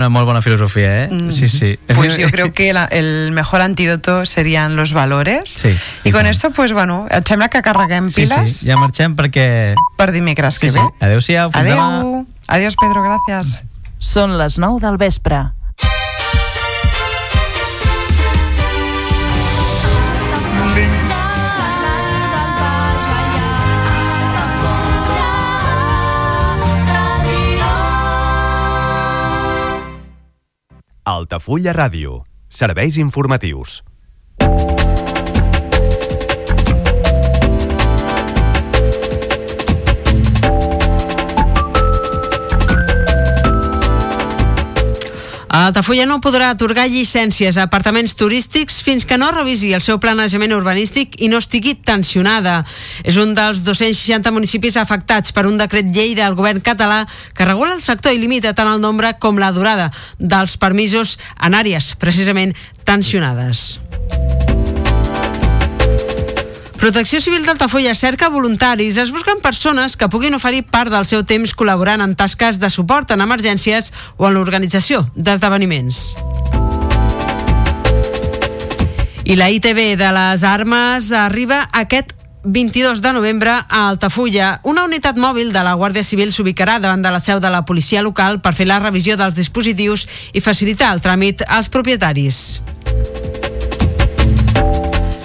Una molt bona filosofía, ¿eh? Mm. Sí, sí. Pues yo creo que la- el mejor antídoto serían los valores. Sí. I con esto, pues, bueno, et sembla que carreguem Sí, piles sí, ja marxem perquè... per dimecres Sí, que sí. ve? Adéu-siau, fins demà. Adéu. Adiós, Pedro, gràcies. Són les 9 del vespre. Altafulla Ràdio. Serveis informatius. Altafulla no podrà atorgar llicències a apartaments turístics fins que no revisi el seu planejament urbanístic i no estigui tensionada. És un dels 260 municipis afectats per un decret llei del govern català que regula el sector i limita tant el nombre com la durada dels permisos en àrees precisament tensionades. Protecció Civil d'Altafulla cerca voluntaris. Es busquen persones que puguin oferir part del seu temps col·laborant en tasques de suport en emergències o en l'organització d'esdeveniments. I la ITB de les armes arriba aquest 22 de novembre a Altafulla. Una unitat mòbil de la Guàrdia Civil s'ubicarà davant de la seu de la policia local per fer la revisió dels dispositius i facilitar el tràmit als propietaris.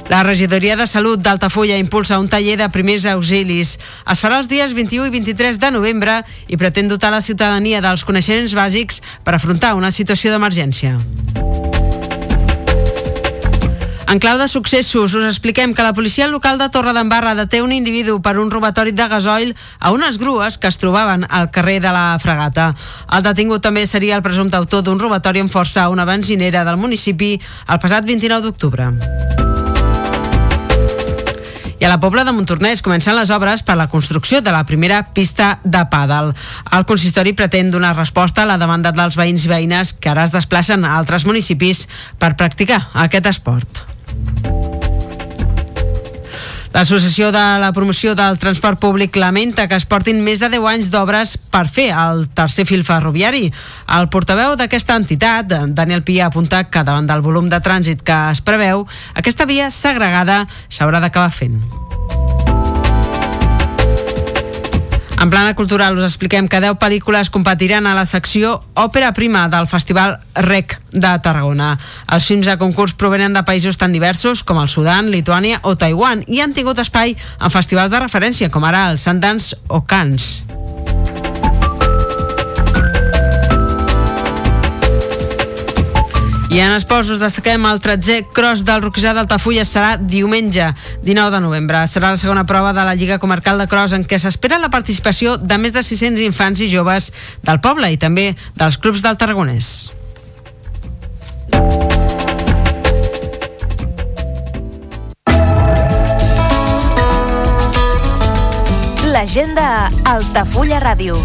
La regidoria de Salut d'Altafulla impulsa un taller de primers auxilis. Es farà els dies 21 i 23 de novembre i pretén dotar la ciutadania dels coneixements bàsics per afrontar una situació d'emergència. En clau de successos, us expliquem que la policia local de Torredembarra deté un individu per un robatori de gasoil a unes grues que es trobaven al carrer de la Fregata. El detingut també seria el presumpte autor d'un robatori amb força a una benzinera del municipi el passat 29 d'octubre. I a la Pobla de Montornès comencen les obres per la construcció de la primera pista de pàdel. El consistori pretén donar resposta a la demanda dels veïns i veïnes que ara es desplacen a altres municipis per practicar aquest esport. L'Associació de la Promoció del Transport Públic lamenta que es portin més de 10 anys d'obres per fer el tercer fil ferroviari. El portaveu d'aquesta entitat, Daniel Pia, ha apuntat que davant del volum de trànsit que es preveu, aquesta via segregada s'haurà d'acabar fent. En plana cultural us expliquem que 10 pel·lícules competiran a la secció Òpera Prima del Festival REC de Tarragona. Els films de concurs provenen de països tan diversos com el Sudan, Lituània o Taiwan i han tingut espai en festivals de referència com ara el Sundance o Cannes. I en esports us destaquem el 13è cross del Roquejar d'Altafulla serà diumenge 19 de novembre. Serà la segona prova de la Lliga Comarcal de Cross en què s'espera la participació de més de 600 infants i joves del poble i també dels clubs del Tarragonès. L'agenda Altafulla Ràdio.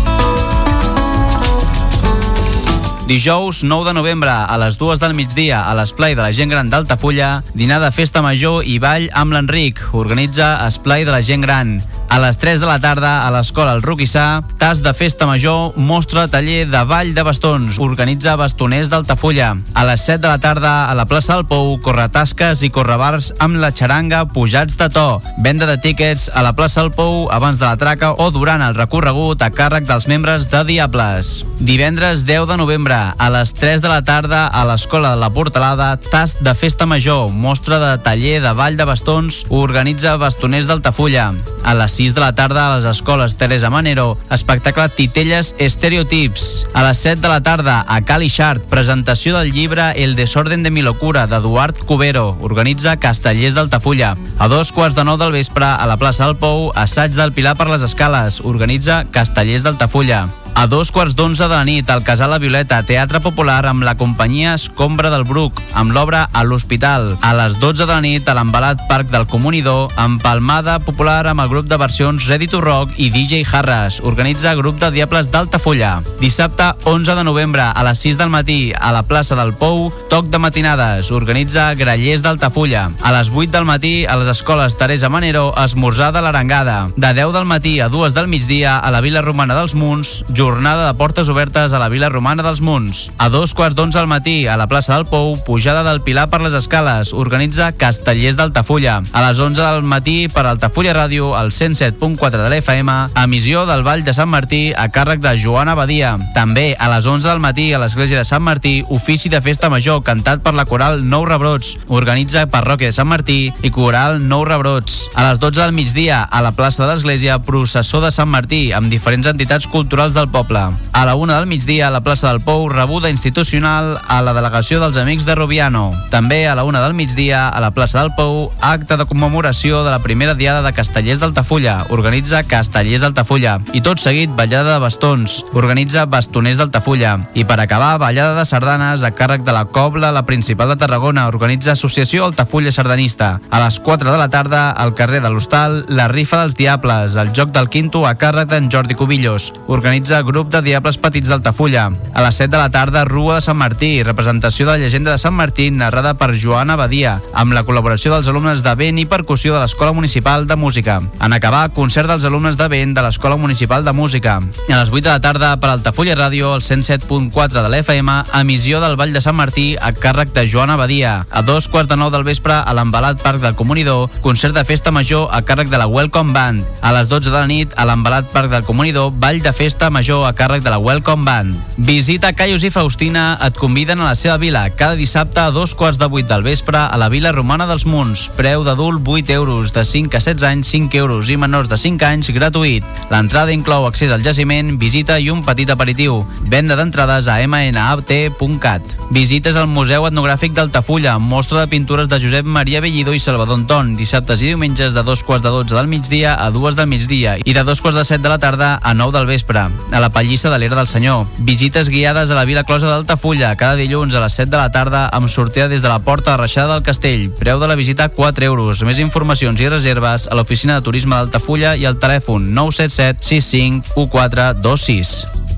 Dijous 9 de novembre a les 2 del migdia a l'esplai de la gent gran d'Altafulla, dinar de festa major i ball amb l'Enric. Organitza Esplai de la gent gran. A les 3 de la tarda a l'escola El Roquissà, tas de festa major, mostra taller de ball de bastons. Organitza Bastoners d'Altafulla. A les 7 de la tarda a la plaça del Pou, corretasques i correbars amb la xaranga pujats de to. Venda de tíquets a la plaça del Pou abans de la traca o durant el recorregut a càrrec dels membres de Diables. Divendres 10 de novembre a les 3 de la tarda a l'Escola de la Portalada, tast de festa major, mostra de taller de ball de bastons, organitza Bastoners d'Altafulla. A les 6 de la tarda a les escoles Teresa Manero, espectacle Titelles Estereotips. A les 7 de la tarda a Cali Xart, presentació del llibre El desorden de mi locura d'Eduard Cubero, organitza Castellers d'Altafulla. A dos quarts de nou del vespre a la plaça del Pou, assaig del Pilar per les escales, organitza Castellers d'Altafulla. A dos quarts d'onze de la nit, al Casal La Violeta, Teatre Popular amb la companyia Escombra del Bruc, amb l'obra a l'Hospital. A les 12 de la nit, a l'embalat Parc del Comunidor, amb palmada popular amb el grup de versions Ready to Rock i DJ Harras. Organitza grup de Diables d'Altafulla. Dissabte 11 de novembre, a les 6 del matí, a la plaça del Pou, toc de matinades. Organitza Grallers d'Altafulla. A les 8 del matí, a les escoles Teresa Manero, esmorzar de l'Arengada. De 10 del matí a 2 del migdia, a la Vila Romana dels Munts, jornada de portes obertes a la Vila Romana dels Munts. A dos quarts d'onze al matí, a la plaça del Pou, pujada del Pilar per les escales, organitza Castellers d'Altafulla. A les 11 del matí, per Altafulla Ràdio, al 107.4 de l'FM, emissió del Vall de Sant Martí a càrrec de Joana Badia. També a les 11 del matí, a l'església de Sant Martí, ofici de festa major cantat per la coral Nou Rebrots. Organitza Parròquia de Sant Martí i coral Nou Rebrots. A les 12 del migdia, a la plaça de l'església, processó de Sant Martí, amb diferents entitats culturals del poble. A la una del migdia, a la plaça del Pou, rebuda institucional a la delegació dels Amics de Rubiano. També a la una del migdia, a la plaça del Pou, acte de commemoració de la primera diada de Castellers d'Altafulla. Organitza Castellers d'Altafulla. I tot seguit, ballada de bastons. Organitza Bastoners d'Altafulla. I per acabar, ballada de sardanes a càrrec de la Cobla, la principal de Tarragona. Organitza Associació Altafulla Sardanista. A les 4 de la tarda, al carrer de l'Hostal, la rifa dels Diables, el joc del quinto a càrrec d'en Jordi Cubillos. Organitza grup de Diables Petits d'Altafulla. A les 7 de la tarda, Rua de Sant Martí, representació de la llegenda de Sant Martí, narrada per Joana Badia, amb la col·laboració dels alumnes de vent i percussió de l'Escola Municipal de Música. En acabar, concert dels alumnes de vent de l'Escola Municipal de Música. A les 8 de la tarda, per Altafulla Ràdio, el 107.4 de l'FM, emissió del Vall de Sant Martí a càrrec de Joana Badia. A dos quarts de nou del vespre, a l'Embalat Parc del Comunidor, concert de festa major a càrrec de la Welcome Band. A les 12 de la nit, a l'Embalat Parc del Comunidor, ball de festa major a càrrec de la Welcome Band. Visita Caius i Faustina et conviden a la seva vila cada dissabte a dos quarts de vuit del vespre a la Vila Romana dels Munts. Preu d'adult 8 euros, de 5 a 16 anys 5 euros i menors de 5 anys gratuït. L'entrada inclou accés al jaciment, visita i un petit aperitiu. Venda d'entrades a mnat.cat. Visites al Museu Etnogràfic d'Altafulla, mostra de pintures de Josep Maria Bellido i Salvador Anton, dissabtes i diumenges de dos quarts de 12 del migdia a dues del migdia i de dos quarts de 7 de la tarda a 9 del vespre, a la Pallissa de l'Era del Senyor. Visites guiades a la Vila Closa d'Altafulla, cada dilluns a les 7 de la tarda amb sortida des de la porta de Reixada del Castell. Preu de la visita 4 euros. Més informacions i reserves a l'oficina de turisme d'Altafulla i al telèfon 977 65 1426.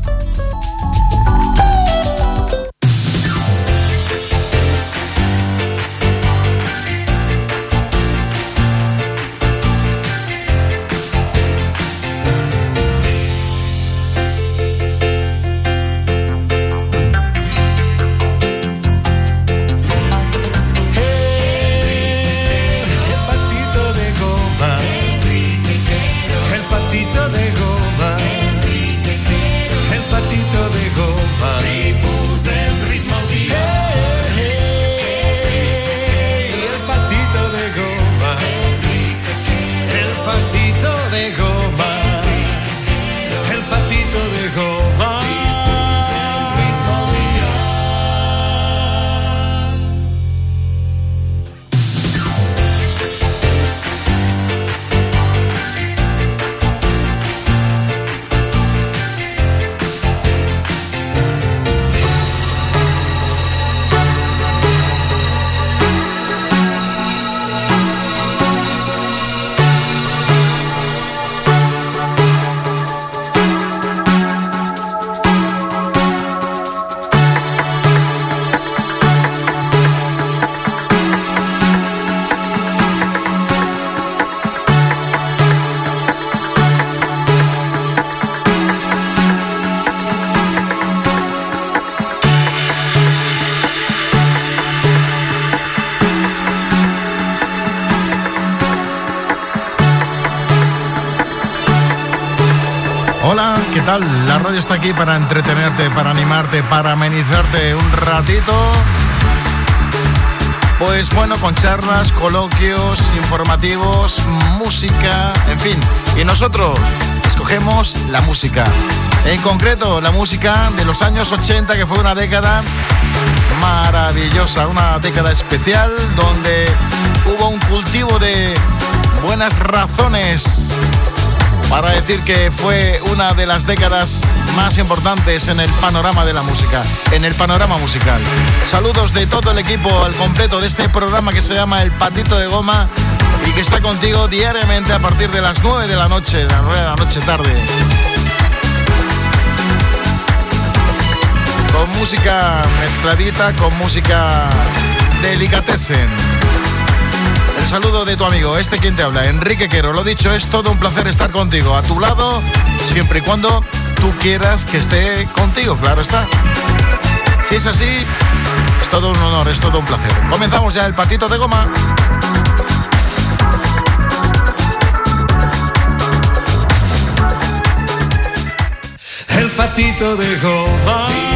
Aquí para entretenerte, para animarte, para amenizarte un ratito. Pues bueno, con charlas, coloquios, informativos, música, en fin. Y nosotros escogemos la música. En concreto, la música de los años 80, que fue una década maravillosa, una década especial donde hubo un cultivo de buenas razones para decir que fue una de las décadas más importantes en el panorama de la música, en el panorama musical. Saludos de todo el equipo al completo de este programa que se llama El Patito de Goma y que está contigo diariamente a partir de las 9 de la noche, de las 9 de la noche tarde. Con música mezcladita, con música delicatessen. El saludo de tu amigo, este quien te habla, Enrique Quero. Lo dicho, es todo un placer estar contigo, a tu lado, siempre y cuando tú quieras que esté contigo, claro está. Si es así, es todo un honor, es todo un placer. Comenzamos ya el patito de goma. El patito de goma.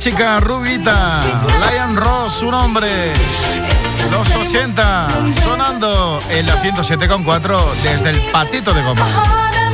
Chica rubita? Lion Ross, su nombre. Los 80, sonando en la 107.4 desde el patito de goma.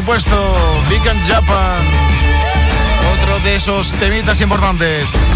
Supuesto. Big Japan. Otro de esos temitas importantes.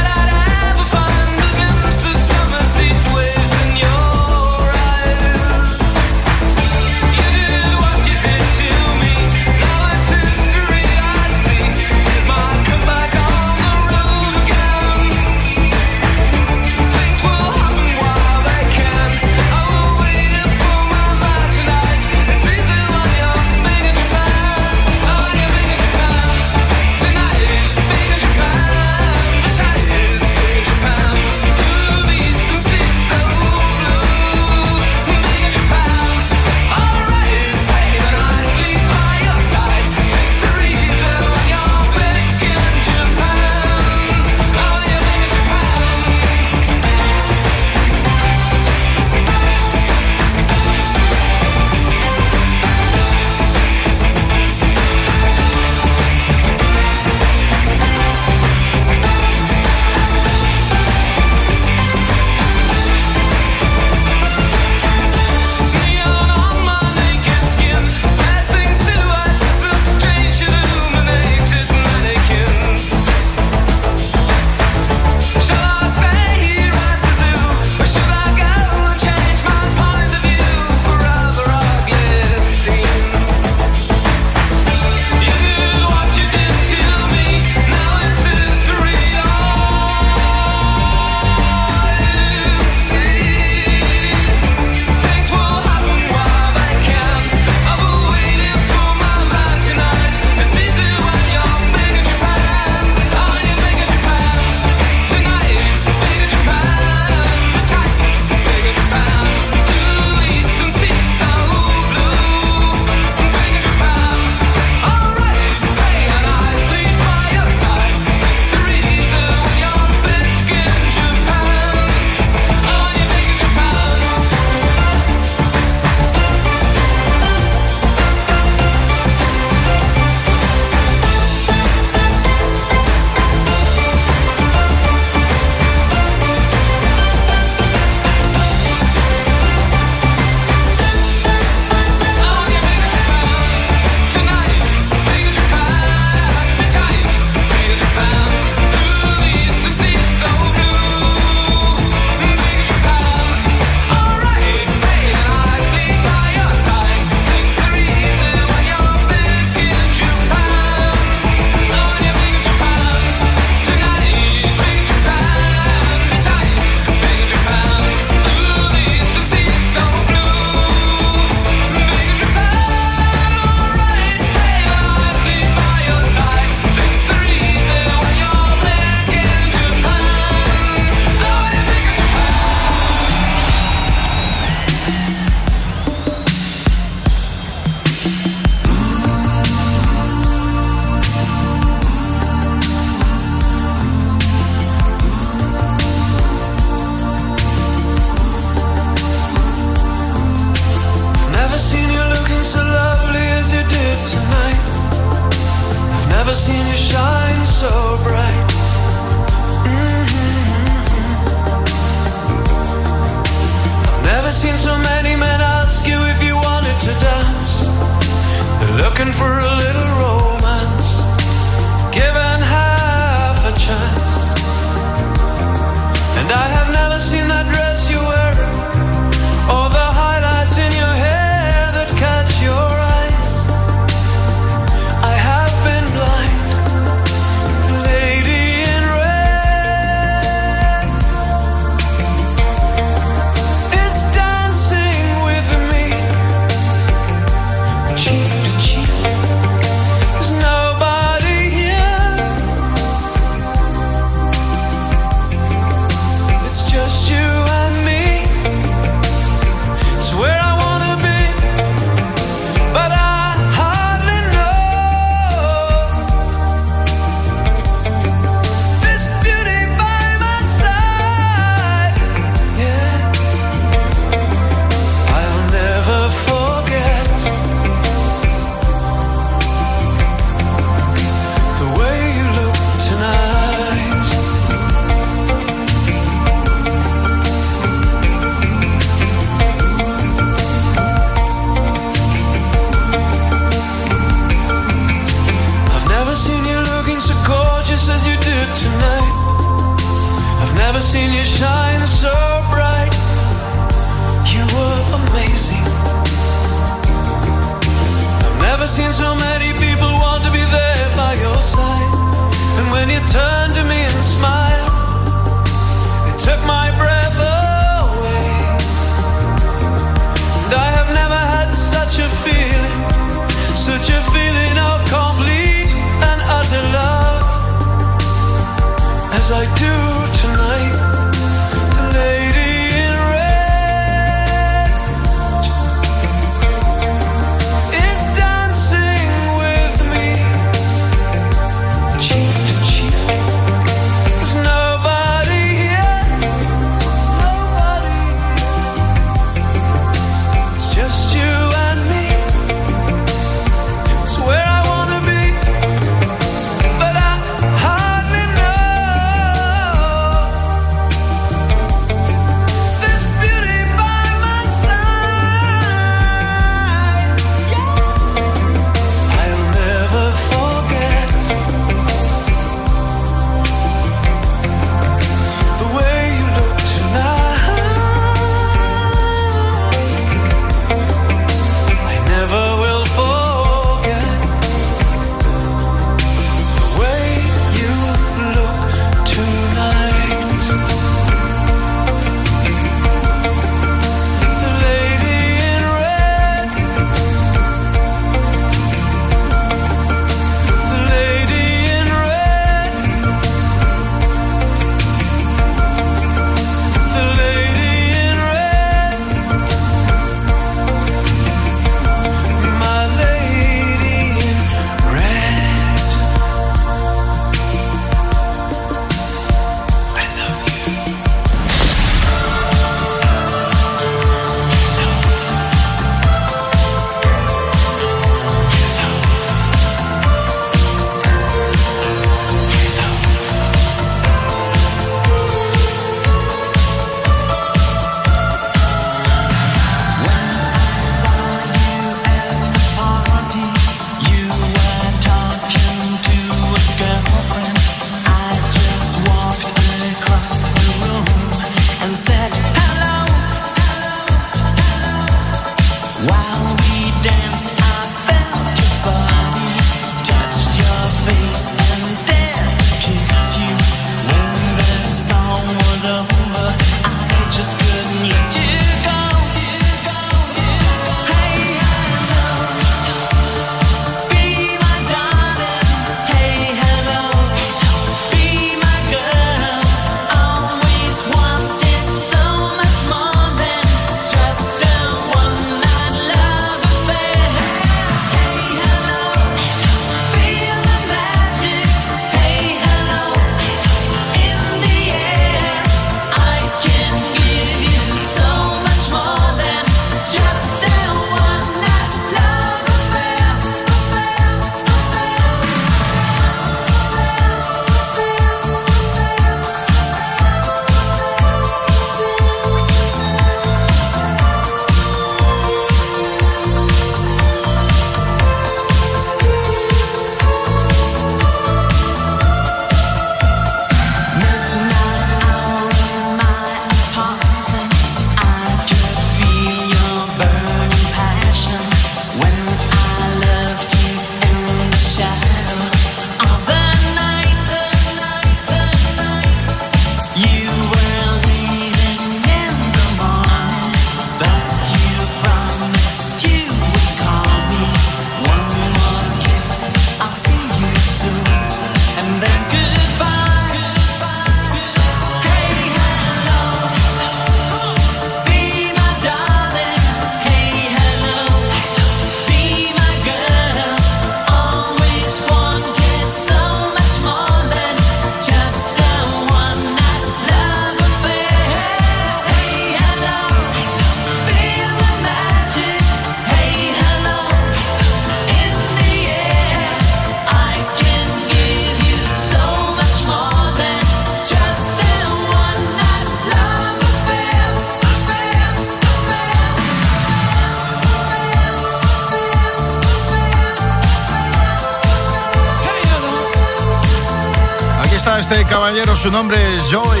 su nombre es Joey.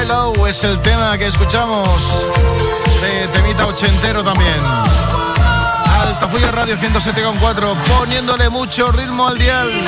Hello es el tema que escuchamos de temita ochentero también. Altafulla Radio 107.4, poniéndole mucho ritmo al dial.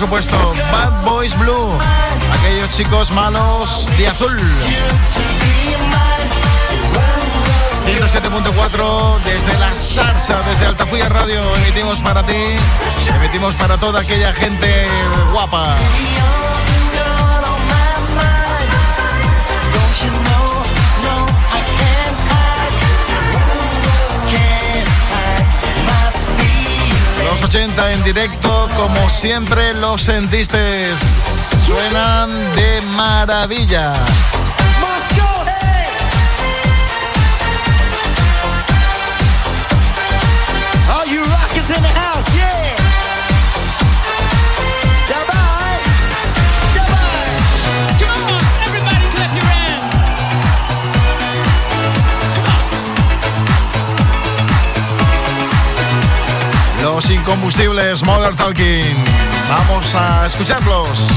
supuesto, Bad Boys Blue, aquellos chicos malos de azul. 107.4 desde la Sarsa, desde Altafuya Radio, emitimos para ti, emitimos para toda aquella gente guapa. Los 80 en directo, como siempre los sentiste, suenan de maravilla. All you rockers in the house, yeah. combustibles, Modern Talking. Vamos a escucharlos.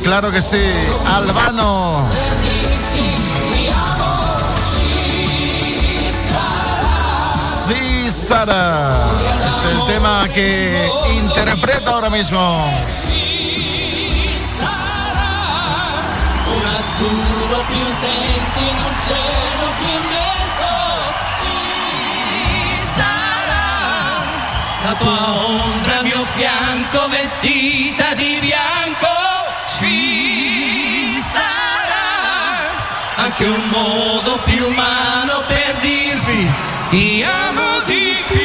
Claro que sí. Albano. Sí, Sara. Es el tema que interpreta ahora mismo. Un azzurro più intenso in un cielo più immenso ci sarà la tua ombra a mio fianco vestita di bianco che un modo più umano per dirsi ti amo di più.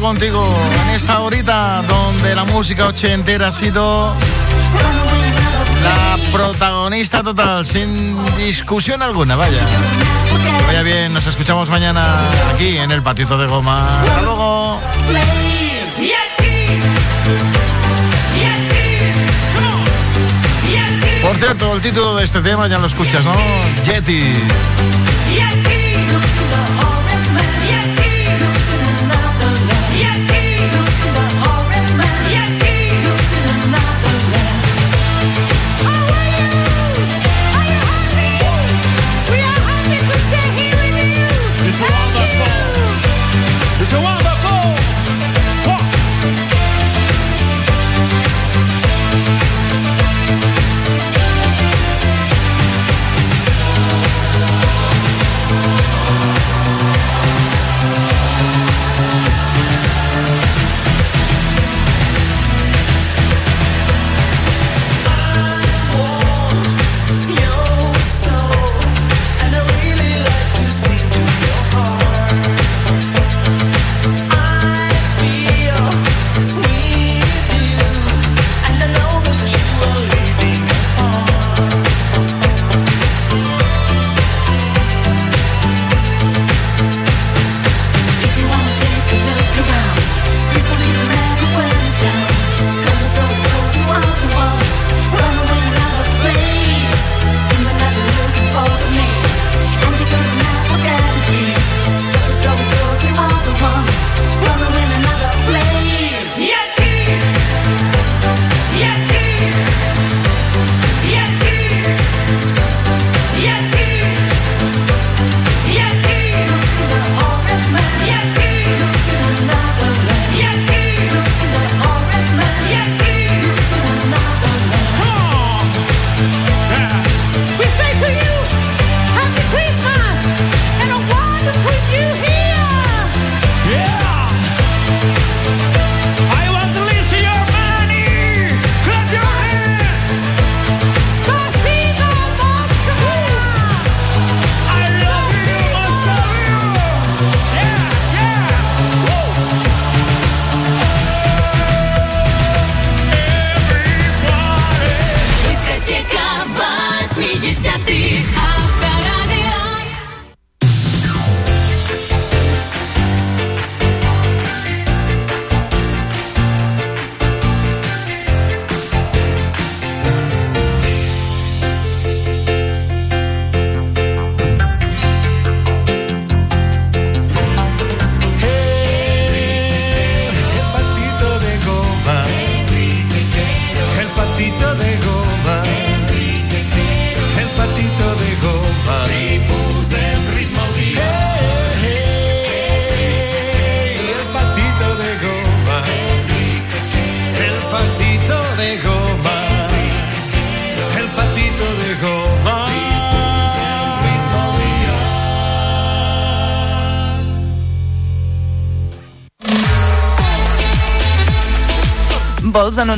Contigo en esta horita donde la música ochentera ha sido la protagonista total, sin discusión alguna, vaya. Que vaya bien, nos escuchamos mañana aquí en el patito de goma. Hasta luego. Por cierto, el título de este tema ya lo escuchas, ¿no? Yeti.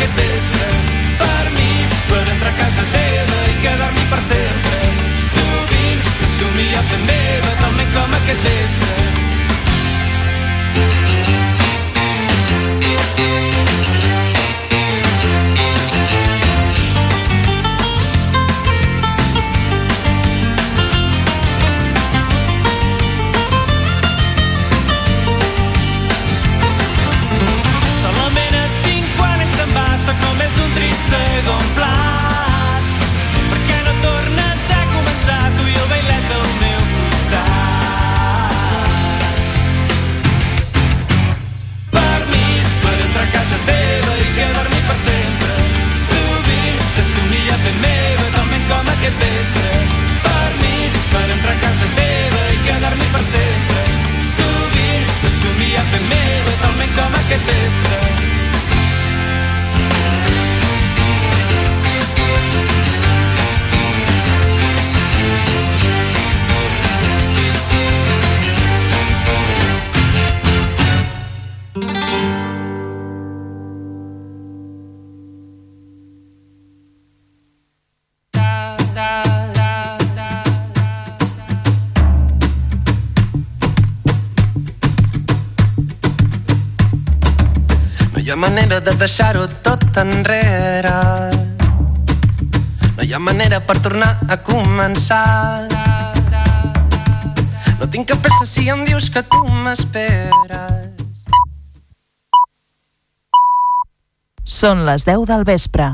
get this. deixar-ho tot enrere. No hi ha manera per tornar a començar. No tinc cap pressa si em dius que tu m'esperes. Són les 10 del vespre.